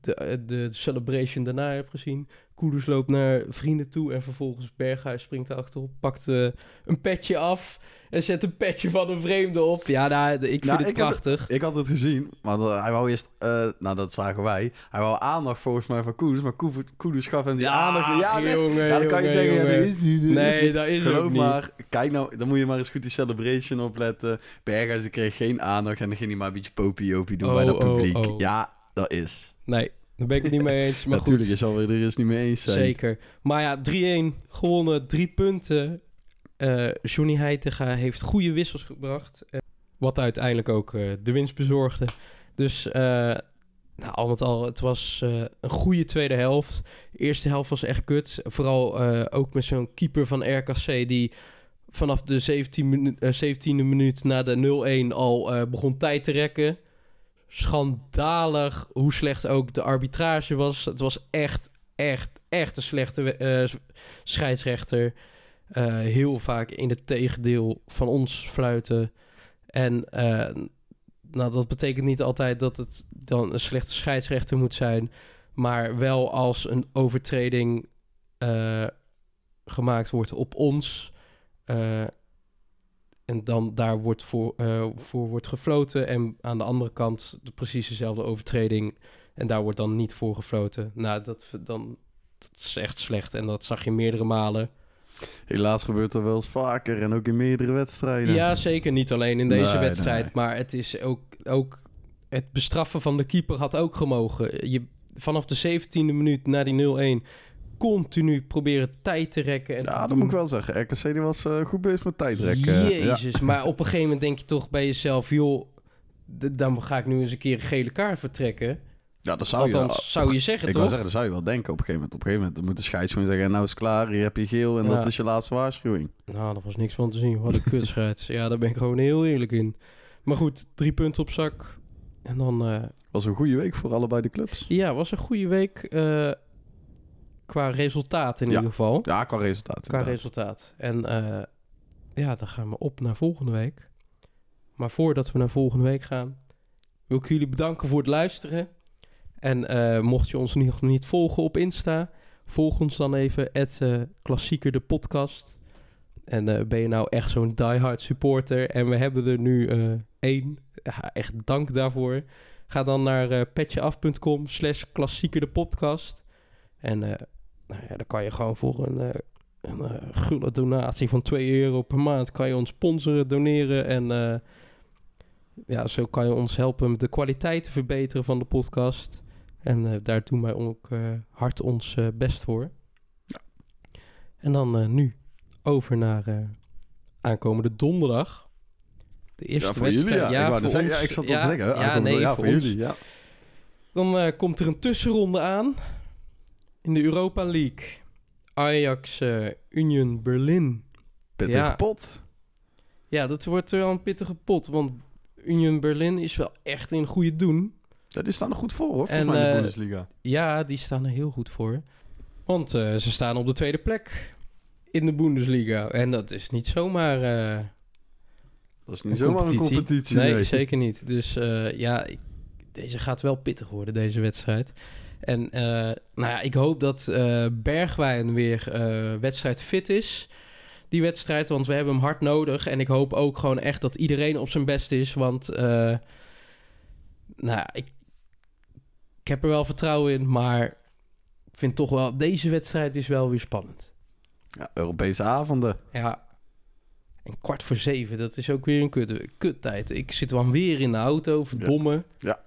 Speaker 2: de, de celebration daarna hebt gezien. Kudus loopt naar vrienden toe en vervolgens Berghuis springt erachterop, pakt eh, een petje af en zet een petje van een vreemde op. Ja, nou, ik vind
Speaker 3: Nou,
Speaker 2: het
Speaker 3: ik heb-
Speaker 2: prachtig.
Speaker 3: Ik had het gezien, maar eh, hij wou eerst... eh, nou, dat zagen wij. Hij wou aandacht volgens mij van Koeders, maar Koeders- Koeders gaf hem die aandacht. Ja, nee,
Speaker 2: jongen,
Speaker 3: ja, dan kan je
Speaker 2: jongen,
Speaker 3: zeggen, ja, dat is niet. dat is
Speaker 2: Nee,
Speaker 3: niet.
Speaker 2: dat is
Speaker 3: Geloof
Speaker 2: niet.
Speaker 3: maar, kijk nou, dan moet je maar eens goed die celebration opletten. Berghuis die kreeg geen aandacht en dan ging hij maar een beetje popiopie doen
Speaker 2: Oh,
Speaker 3: bij dat
Speaker 2: oh,
Speaker 3: publiek.
Speaker 2: oh.
Speaker 3: Ja, dat is.
Speaker 2: Nee, daar ben ik het niet mee eens. Maar *laughs*
Speaker 3: Natuurlijk, je
Speaker 2: goed,
Speaker 3: zal er eens niet mee eens zijn.
Speaker 2: zeker. Maar ja, 3-1 gewonnen, drie punten. Eh Johnny Heitinga heeft goede wissels gebracht. eh, wat uiteindelijk ook eh, de winst bezorgde. Dus nou, al met al, het was een goede tweede helft. De eerste helft was echt kut. Vooral ook met zo'n keeper van RKC die vanaf de 17 minu- eh, 17e minuut na de 0-1 al begon tijd te rekken. Schandalig hoe slecht ook de arbitrage was. Het was echt, echt, echt een slechte eh, scheidsrechter. Eh, heel vaak in het tegendeel van ons fluiten. En eh, nou, dat betekent niet altijd dat het dan een slechte scheidsrechter moet zijn. Maar wel als een overtreding gemaakt wordt op ons. En dan daar wordt voor, eh, voor wordt gefloten. En aan de andere kant de precies dezelfde overtreding. En daar wordt dan niet voor gefloten. Nou, dat, dan, dat is echt slecht. En dat zag je meerdere malen.
Speaker 3: Helaas gebeurt er wel eens vaker en ook in meerdere wedstrijden.
Speaker 2: Ja, zeker. Niet alleen in deze
Speaker 3: Nee,
Speaker 2: wedstrijd.
Speaker 3: nee.
Speaker 2: Maar het is ook, ook... Het bestraffen van de keeper had ook gemogen. Je, vanaf de 17e minuut na die 0-1 continu proberen tijd te rekken. En
Speaker 3: Ja, dat
Speaker 2: doen.
Speaker 3: moet ik wel zeggen. RKC die was eh, goed bezig met tijdrekken. Ja.
Speaker 2: Jezus, maar op een gegeven moment denk je toch bij jezelf... joh, dan ga ik nu eens een keer een gele kaart vertrekken.
Speaker 3: ja, dat zou je wel.
Speaker 2: zou je zeggen,
Speaker 3: Ik
Speaker 2: toch?
Speaker 3: wou zeggen, dat zou je wel denken op een gegeven moment. Op een gegeven moment moet de scheids gewoon zeggen... nou is het klaar, hier heb je geel en
Speaker 2: Ja.
Speaker 3: dat is je laatste waarschuwing.
Speaker 2: Nou, daar was niks van te zien. Wat een kutscheids. *laughs* ja, daar ben ik gewoon heel eerlijk in. Maar goed, drie punten op zak. En dan... eh,
Speaker 3: was een goede week voor allebei de clubs.
Speaker 2: ja, was een goede week eh, qua resultaat in
Speaker 3: Ja.
Speaker 2: ieder geval.
Speaker 3: Ja, qua resultaat.
Speaker 2: Qua
Speaker 3: inderdaad.
Speaker 2: resultaat. En eh, ja, dan gaan we op naar volgende week. Maar voordat we naar volgende week gaan, wil ik jullie bedanken voor het luisteren. En eh, mocht je ons nog niet volgen op Insta, volg ons dan even, het Klassieker de podcast. En eh, ben je nou echt zo'n diehard supporter en we hebben er nu eh, één, ja, echt dank daarvoor. Ga dan naar eh petjeaf.com slash klassieker de podcast. En eh, nou ja, dan kan je gewoon voor een, eh, een eh, gulle donatie van 2 euro per maand... kan je ons sponsoren, doneren en... eh, ja, zo kan je ons helpen met de kwaliteit te verbeteren van de podcast. En daar doen wij ook hard ons best voor. En dan nu over naar aankomende donderdag. De eerste
Speaker 3: Ja, voor jullie
Speaker 2: wedstrijd.
Speaker 3: ja. ik,
Speaker 2: voor
Speaker 3: net zeggen,
Speaker 2: ons.
Speaker 3: ja, ik zat
Speaker 2: Ja,
Speaker 3: te denken.
Speaker 2: Ja,
Speaker 3: aankomende-
Speaker 2: nee,
Speaker 3: ja,
Speaker 2: voor,
Speaker 3: jullie. Ja.
Speaker 2: Dan komt er een tussenronde aan in de Europa League. Ajax eh, Union Berlin.
Speaker 3: Pittige
Speaker 2: Ja.
Speaker 3: pot.
Speaker 2: Ja, dat wordt wel een pittige pot, want Union Berlin is wel echt in goede doen.
Speaker 3: Ja, die staan er goed voor, hoor, volgens
Speaker 2: En,
Speaker 3: mij in de
Speaker 2: eh,
Speaker 3: Bundesliga.
Speaker 2: Ja, die staan er heel goed voor. Want eh, ze staan op de tweede plek in de Bundesliga. En dat is niet zomaar
Speaker 3: Dat is niet zomaar een competitie.
Speaker 2: Nee,
Speaker 3: nee.
Speaker 2: zeker niet. Dus ja, ik- deze gaat wel pittig worden, deze wedstrijd. En eh, nou ja, ik hoop dat eh, Bergwijn weer eh wedstrijd fit is. Die wedstrijd, want we hebben hem hard nodig. En ik hoop ook gewoon echt dat iedereen op zijn best is. Want nou ja, ik, ik heb er wel vertrouwen in. Maar ik vind toch wel, deze wedstrijd is wel weer spannend.
Speaker 3: Ja, Europese avonden.
Speaker 2: Ja. En kwart voor zeven, dat is ook weer een kut, kuttijd. Ik zit dan weer in de auto, verdomme.
Speaker 3: Ja.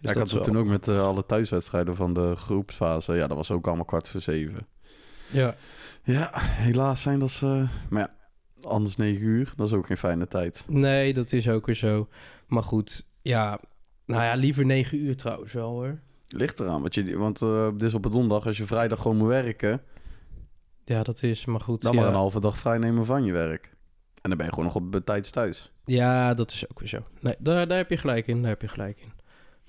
Speaker 2: Dus
Speaker 3: ja, ik
Speaker 2: dat
Speaker 3: had het toen ook met eh, alle thuiswedstrijden van de groepsfase. Ja, dat was ook allemaal kwart voor zeven.
Speaker 2: Ja.
Speaker 3: Ja, helaas zijn dat ze... Maar ja, anders negen uur. Dat is ook geen fijne tijd.
Speaker 2: Nee, dat is ook weer zo. Maar goed, ja. Nou ja, liever negen uur trouwens wel hoor.
Speaker 3: Ligt eraan. Want, je, want eh, dit is op een donderdag. Als je vrijdag gewoon moet werken...
Speaker 2: Ja, dat is maar goed.
Speaker 3: dan
Speaker 2: ja.
Speaker 3: maar een halve dag vrij nemen van je werk. En dan ben je gewoon nog op tijd thuis.
Speaker 2: Ja, dat is ook weer zo. Nee, daar, daar heb je gelijk in, daar heb je gelijk in.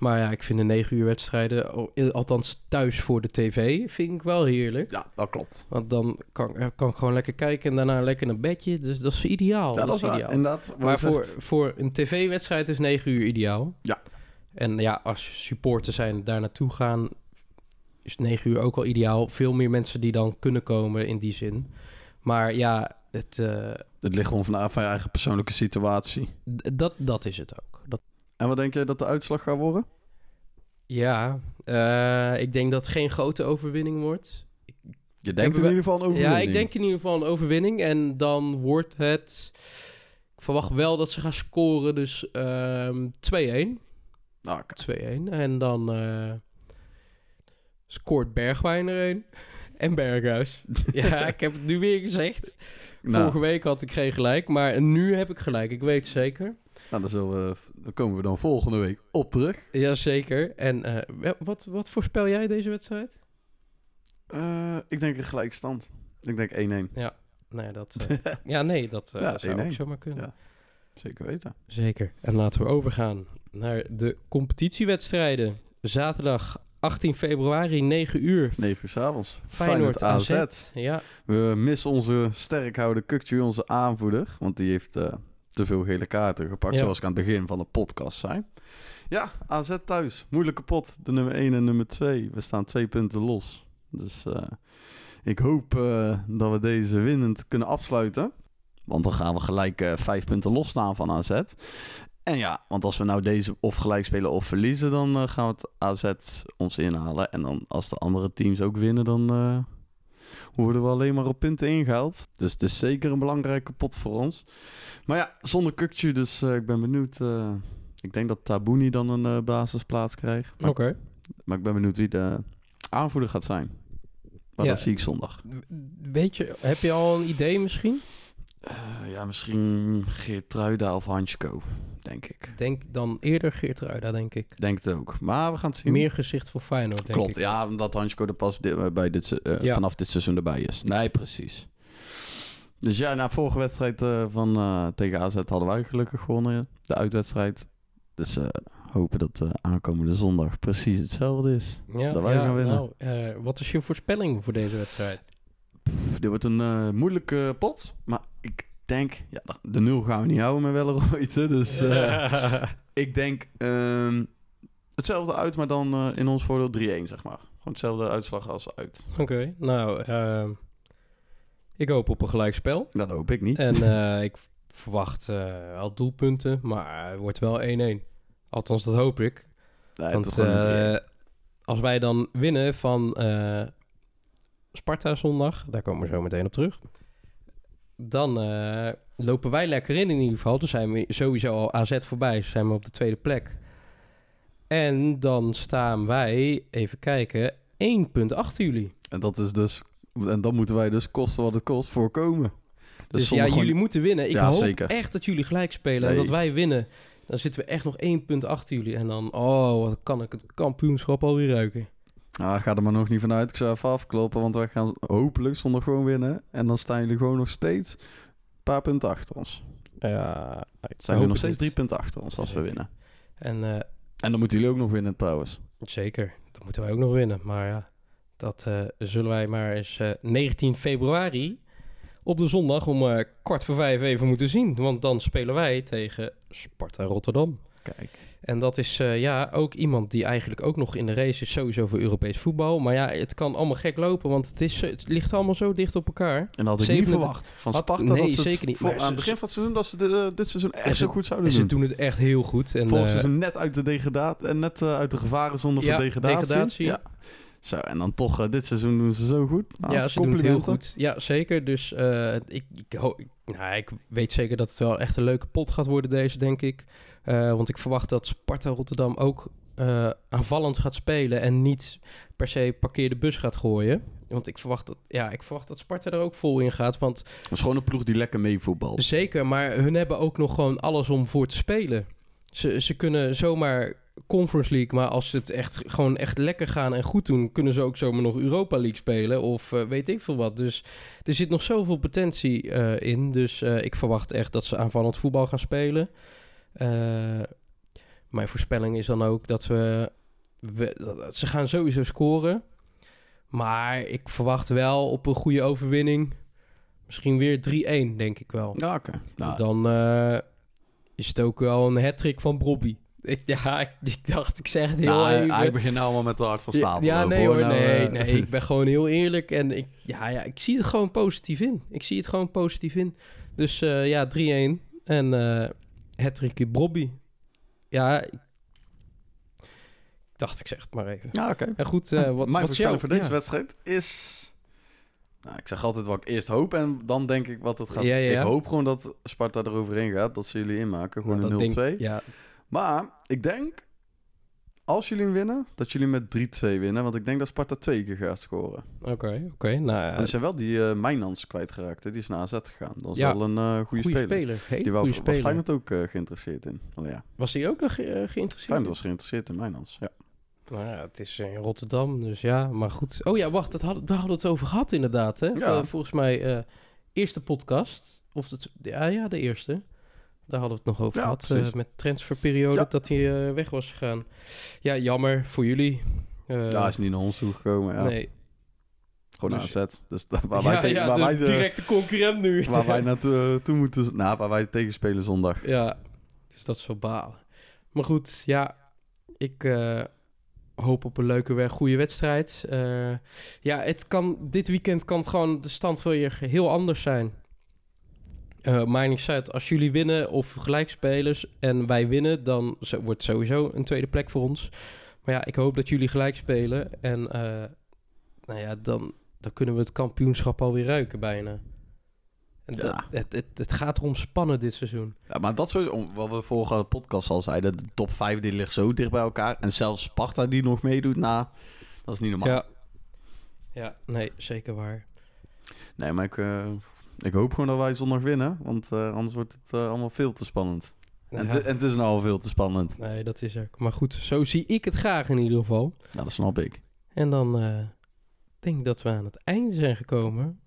Speaker 2: Maar ja, ik vind de negen uur wedstrijden, al- althans thuis voor de tv, vind ik wel heerlijk.
Speaker 3: Ja, dat klopt.
Speaker 2: Want dan kan, eh, kan ik gewoon lekker kijken en daarna lekker naar bedje. Dus dat is ideaal.
Speaker 3: ja, dat is waar.
Speaker 2: ideaal.
Speaker 3: Inderdaad.
Speaker 2: Maar voor,
Speaker 3: zegt.
Speaker 2: voor een tv-wedstrijd is 9 uur ideaal.
Speaker 3: Ja.
Speaker 2: En ja, als supporters zijn daar naartoe gaan, is 9 uur ook wel ideaal. Veel meer mensen die dan kunnen komen in die zin. Maar ja, het, eh,
Speaker 3: Het ligt gewoon vanaf van je eigen persoonlijke situatie.
Speaker 2: dat, dat is het ook. Dat,
Speaker 3: En wat denk jij dat de uitslag gaat worden?
Speaker 2: ja, eh, ik denk dat het geen grote overwinning wordt.
Speaker 3: Je denkt in ieder geval een overwinning.
Speaker 2: Ja, ik denk in ieder geval een overwinning. En dan wordt het... Ik verwacht wel dat ze gaan scoren, dus ehm 2-1.
Speaker 3: Nou, oké.
Speaker 2: 2-1. En dan eh, scoort Bergwijn er een. *laughs* En Berghuis. *laughs* ja, ik heb het nu weer gezegd.
Speaker 3: Nou,
Speaker 2: Vorige week had ik geen gelijk, maar nu heb ik gelijk. Ik weet het zeker.
Speaker 3: Nou, dan, we, dan komen we dan volgende week op terug.
Speaker 2: Jazeker. En eh, wat, wat voorspel jij deze wedstrijd?
Speaker 3: Eh, ik denk een gelijkstand. Ik denk 1-1.
Speaker 2: Nee, dat, *laughs* ja, nee, dat eh,
Speaker 3: Ja,
Speaker 2: zou ook
Speaker 3: 1-1.
Speaker 2: zomaar kunnen.
Speaker 3: Ja. Zeker weten.
Speaker 2: Zeker. En laten we overgaan naar de competitiewedstrijden. Zaterdag 18 februari, 9 uur.
Speaker 3: 9 uur s'avonds.
Speaker 2: Feyenoord AZ. Ja,
Speaker 3: We missen onze sterkhouder Kukju, onze aanvoerder. Want die heeft te veel gele kaarten gepakt,
Speaker 2: Ja.
Speaker 3: zoals ik aan het begin van de podcast zei. Ja, AZ thuis. Moeilijke pot. De nummer 1 en nummer 2. We staan twee punten los. Dus eh, ik hoop eh, dat we deze winnend kunnen afsluiten. Want dan gaan we gelijk eh, vijf punten losstaan van AZ. En ja, want als we nou deze of gelijk spelen of verliezen, dan gaan we het AZ ons inhalen. En dan als de andere teams ook winnen, dan worden we alleen maar op punten ingehaald. Dus het is zeker een belangrijke pot voor ons. Maar ja, zonder Kukcu, dus eh, ik ben benieuwd. eh, ik denk dat Tabouni dan een eh, basisplaats krijgt. Maar,
Speaker 2: oké.
Speaker 3: maar ik ben benieuwd wie de aanvoerder gaat zijn. Maar
Speaker 2: Ja.
Speaker 3: dat zie ik zondag.
Speaker 2: Weet je, heb je al een idee misschien?
Speaker 3: Eh, ja, misschien Geertruida of Hansko, denk ik.
Speaker 2: Denk dan eerder Geertruida, denk ik.
Speaker 3: Denk het ook. Maar we gaan het zien.
Speaker 2: Meer gezicht voor Feyenoord, denk
Speaker 3: Klopt,
Speaker 2: ik.
Speaker 3: ja, omdat Hansko er pas bij dit, eh,
Speaker 2: Ja.
Speaker 3: vanaf dit seizoen erbij is. Nee, precies. Dus ja, na vorige wedstrijd eh, van, eh, tegen AZ hadden wij gelukkig gewonnen, de uitwedstrijd. Dus hopen dat eh, aankomende zondag precies hetzelfde is.
Speaker 2: Ja,
Speaker 3: Dat wij
Speaker 2: ja,
Speaker 3: gaan winnen.
Speaker 2: Nou, wat is je voorspelling voor deze wedstrijd?
Speaker 3: Pff, dit wordt een moeilijke pot, maar ik denk, ja, de nul gaan we niet houden met Welleroyd. hè, Dus eh, *laughs* ik denk ehm, hetzelfde uit, maar dan eh, in ons voordeel 3-1, zeg maar. Gewoon hetzelfde uitslag als uit.
Speaker 2: Oké, nou, ehm, ik hoop op een gelijkspel.
Speaker 3: Dat hoop ik niet.
Speaker 2: En *laughs* eh, ik verwacht al doelpunten, maar het wordt wel 1-1. Althans, dat hoop ik.
Speaker 3: Nee,
Speaker 2: Want
Speaker 3: wordt gewoon een 3-1.
Speaker 2: als wij dan winnen van Sparta zondag, daar komen we zo meteen op terug. Dan eh, lopen wij lekker in in ieder geval. Dan zijn we sowieso al AZ voorbij. Zijn we op de tweede plek. En dan staan wij, even kijken, 1 punt achter jullie.
Speaker 3: En dat is dus. En dan moeten wij dus kosten wat het kost voorkomen. Dus,
Speaker 2: Dus, ja,
Speaker 3: gewoon-
Speaker 2: jullie moeten winnen. Ik
Speaker 3: Ja,
Speaker 2: hoop
Speaker 3: zeker.
Speaker 2: echt dat jullie gelijk spelen en dat wij winnen. Dan zitten we echt nog één punt achter jullie. En dan, oh, wat kan ik het kampioenschap alweer ruiken.
Speaker 3: Ah, ga er maar nog niet vanuit. Ik zou even afkloppen, want wij gaan hopelijk zonder gewoon winnen. En dan staan jullie gewoon nog steeds een paar punten achter ons.
Speaker 2: Ja, ik
Speaker 3: Zijn jullie nog steeds drie punten achter ons als we winnen.
Speaker 2: En eh,
Speaker 3: En dan moeten jullie ook nog winnen trouwens.
Speaker 2: zeker, dat moeten wij ook nog winnen. Maar ja, dat eh, zullen wij maar eens eh, 19 februari op de zondag om eh, kwart voor vijf even moeten zien. Want dan spelen wij tegen Sparta Rotterdam.
Speaker 3: Kijk.
Speaker 2: En dat is eh, ja ook iemand die eigenlijk ook nog in de race is, sowieso voor Europees voetbal. Maar ja, het kan allemaal gek lopen, want het, is, het ligt allemaal zo dicht op elkaar.
Speaker 3: En dat had ik
Speaker 2: Zeven-
Speaker 3: niet verwacht van
Speaker 2: Had-
Speaker 3: Sparta.
Speaker 2: nee,
Speaker 3: dat ze het
Speaker 2: zeker niet.
Speaker 3: voor- aan het
Speaker 2: ze-
Speaker 3: begin van het seizoen dat ze dit, eh, dit seizoen echt
Speaker 2: ze-
Speaker 3: zo goed zouden
Speaker 2: En ze
Speaker 3: doen.
Speaker 2: doen het echt heel goed. En,
Speaker 3: Vorig
Speaker 2: eh,
Speaker 3: seizoen net uit de degradatie en net eh, uit de gevarenzone
Speaker 2: Ja,
Speaker 3: van degradatie.
Speaker 2: degradatie.
Speaker 3: Ja. Zo, en dan toch dit seizoen doen ze zo goed. Nou,
Speaker 2: ja, ze doen het heel goed. Ja, zeker. Dus ik, ik- nou, ik weet zeker dat het wel echt een leuke pot gaat worden deze, denk ik. Eh, want ik verwacht dat Sparta Rotterdam ook eh, aanvallend gaat spelen en niet per se parkeer de bus gaat gooien. Want ik verwacht dat, ja, ik verwacht dat Sparta er ook vol in gaat. Want
Speaker 3: Het is gewoon een ploeg die lekker meevoetbalt.
Speaker 2: Zeker, maar hun hebben ook nog gewoon alles om voor te spelen. Ze, ze kunnen zomaar Conference League, maar als ze het echt gewoon echt lekker gaan en goed doen, kunnen ze ook zomaar nog Europa League spelen of eh, weet ik veel wat. Dus er zit nog zoveel potentie in. Dus ik verwacht echt dat ze aanvallend voetbal gaan spelen. Eh, mijn voorspelling is dan ook dat we, we dat- ze gaan sowieso scoren. Maar ik verwacht wel op een goede overwinning. Misschien weer 3-1, denk ik wel.
Speaker 3: Ja, oké. Nou,
Speaker 2: Dan eh, is het ook wel een hat-trick van Brobby. Ik, *laughs* ja, ik, ik dacht, ik zeg het heel
Speaker 3: nou,
Speaker 2: even.
Speaker 3: hij begint nou allemaal met de hart van stapel.
Speaker 2: ja, nee hoor,
Speaker 3: Nou,
Speaker 2: nee,
Speaker 3: eh,
Speaker 2: nee. Ik ben gewoon heel eerlijk en ik, ja, ja, ik zie het gewoon positief in. Ik zie het gewoon positief in. Dus ja, 3-1 en hat-trickje Brobby. Ja, ik, dacht, ik zeg het maar even.
Speaker 3: Ja, oké.
Speaker 2: En goed, eh, wat,
Speaker 3: Mijn
Speaker 2: wat
Speaker 3: voorspelling voor deze
Speaker 2: ja.
Speaker 3: wedstrijd is... Nou, ik zeg altijd wat ik eerst hoop en dan denk ik wat het gaat.
Speaker 2: Ja, ja, ja.
Speaker 3: Ik hoop gewoon dat Sparta eroverheen gaat, dat ze jullie inmaken. Gewoon een 0-2.
Speaker 2: denk- Ja,
Speaker 3: Maar ik denk, als jullie hem winnen, dat jullie met 3-2 winnen. Want ik denk dat Sparta twee keer gaat scoren.
Speaker 2: oké, oké. Nou, ja,
Speaker 3: En ze zijn wel die eh Mijnans kwijtgeraakt. hè. Die is naar AZ gegaan. Dat is
Speaker 2: Ja.
Speaker 3: wel een eh goede speler.
Speaker 2: speler. Hele
Speaker 3: Die wou, was
Speaker 2: speler.
Speaker 3: Feyenoord ook eh, geïnteresseerd in. Oh, ja.
Speaker 2: Was hij ook nog geïnteresseerd?
Speaker 3: Feyenoord was geïnteresseerd in Mijnans. Ja.
Speaker 2: Nou ja, het is in Rotterdam, dus ja, maar goed. Oh ja, wacht, dat hadden, daar hadden we het over gehad inderdaad, hè?
Speaker 3: Ja.
Speaker 2: Vol- volgens mij, eerste podcast, of de, ja, de eerste. Daar hadden we het nog over
Speaker 3: Ja,
Speaker 2: gehad, eh, met transferperiode,
Speaker 3: Ja.
Speaker 2: dat hij eh, weg was gegaan. Ja, jammer voor jullie. Eh,
Speaker 3: ja, hij is niet naar ons toegekomen. Ja.
Speaker 2: Nee.
Speaker 3: Gewoon
Speaker 2: Dus-
Speaker 3: AZ. Dus waar wij, tegen, waar
Speaker 2: de
Speaker 3: wij, de-
Speaker 2: directe concurrent nu. *laughs*
Speaker 3: waar wij naartoe toe moeten... Nou, waar wij tegen spelen zondag.
Speaker 2: Ja, dus dat is wel balen. Maar goed, ja, ik hoop op een leuke, weg, goede wedstrijd. Ja, het kan, dit weekend kan het gewoon de stand weer heel anders zijn. Maar niet uit, als jullie winnen of gelijkspelers en wij winnen, dan wordt het sowieso een tweede plek voor ons. Maar ja, ik hoop dat jullie gelijk spelen en eh, nou ja, dan, dan kunnen we het kampioenschap alweer ruiken bijna. En
Speaker 3: Ja.
Speaker 2: dat- het, het, het gaat erom spannen dit seizoen.
Speaker 3: Ja, maar dat soort, wat we vorige podcast al zeiden, de top 5 die ligt zo dicht bij elkaar. En zelfs Sparta die nog meedoet, nou, dat is niet normaal.
Speaker 2: Ja. Ja, nee, zeker waar.
Speaker 3: Nee, maar ik, eh, ik hoop gewoon dat wij zondag winnen. Want eh, anders wordt het eh, allemaal veel te spannend. En, en het is nou al veel te spannend.
Speaker 2: nee, dat is ook. Maar goed, zo zie ik het graag in ieder geval.
Speaker 3: Ja, dat snap ik.
Speaker 2: En dan eh, denk ik dat we aan het einde zijn gekomen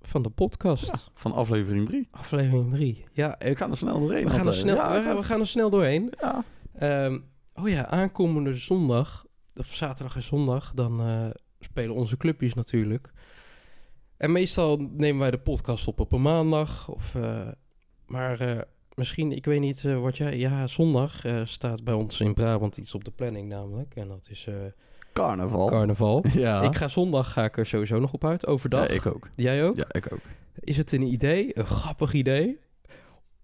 Speaker 2: van de podcast.
Speaker 3: Van aflevering 3.
Speaker 2: Aflevering 3. Ja,
Speaker 3: Ik
Speaker 2: ik,
Speaker 3: ga er snel doorheen.
Speaker 2: we, gaan er snel,
Speaker 3: Ja,
Speaker 2: we, we gaan er snel doorheen.
Speaker 3: ja.
Speaker 2: Ehm, oh ja, aankomende zondag, of zaterdag en zondag, dan spelen onze clubjes natuurlijk. En meestal nemen wij de podcast op op een maandag. Of, eh, maar eh, misschien, ik weet niet eh, wat jij... Ja, zondag staat bij ons in Brabant iets op de planning namelijk. En dat is
Speaker 3: Carnaval.
Speaker 2: carnaval. *laughs*
Speaker 3: ja.
Speaker 2: Ik ga zondag ga ik er sowieso nog op uit, overdag.
Speaker 3: Ja, ik ook.
Speaker 2: Jij ook?
Speaker 3: Ja, ik ook.
Speaker 2: Is het een idee, een grappig idee,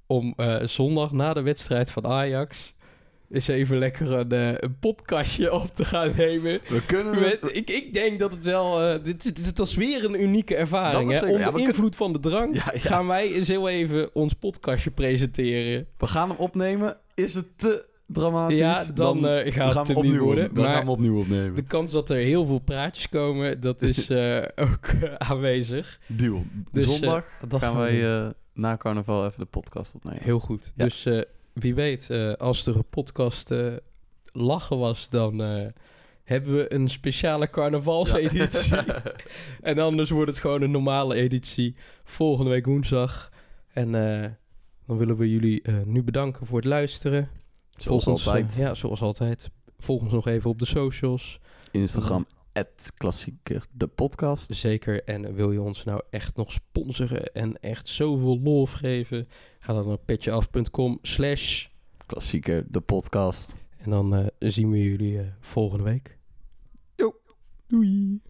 Speaker 2: om zondag na de wedstrijd van Ajax eens even lekker een, eh, een podcastje *laughs* op te gaan nemen?
Speaker 3: We kunnen
Speaker 2: Met, ik, ik denk dat het wel, eh, dit, dit, dit was weer een unieke ervaring.
Speaker 3: Is
Speaker 2: Hè?
Speaker 3: Ja,
Speaker 2: Onder invloed van de drank
Speaker 3: Ja, ja.
Speaker 2: gaan wij eens heel even ons podcastje presenteren.
Speaker 3: We gaan hem opnemen. Is het te dramatisch?
Speaker 2: Ja, dan, eh, gaat
Speaker 3: gaan
Speaker 2: het
Speaker 3: opnieuw
Speaker 2: worden.
Speaker 3: Dan
Speaker 2: Maar
Speaker 3: gaan we opnieuw opnemen.
Speaker 2: de kans dat er heel veel praatjes komen, dat is *laughs* ook aanwezig.
Speaker 3: Deal.
Speaker 2: Dus,
Speaker 3: Zondag gaan wij na carnaval even de podcast opnemen.
Speaker 2: Heel goed. Dus wie weet, eh, als er een podcast eh, lachen was, dan eh, hebben we een speciale carnavalseditie. *laughs* *laughs* en anders wordt het gewoon een normale editie volgende week woensdag. En dan willen we jullie nu bedanken voor het luisteren.
Speaker 3: Zoals
Speaker 2: ons,
Speaker 3: altijd.
Speaker 2: ja, zoals altijd. Volg ons nog even op de socials.
Speaker 3: Instagram, klassieker, de podcast.
Speaker 2: Zeker. En wil je ons nou echt nog sponsoren en echt zoveel lof geven? Ga dan naar petjeaf.com slash...
Speaker 3: Klassieker, de podcast.
Speaker 2: En dan eh, zien we jullie eh, volgende week.
Speaker 3: Jo.
Speaker 2: Doei.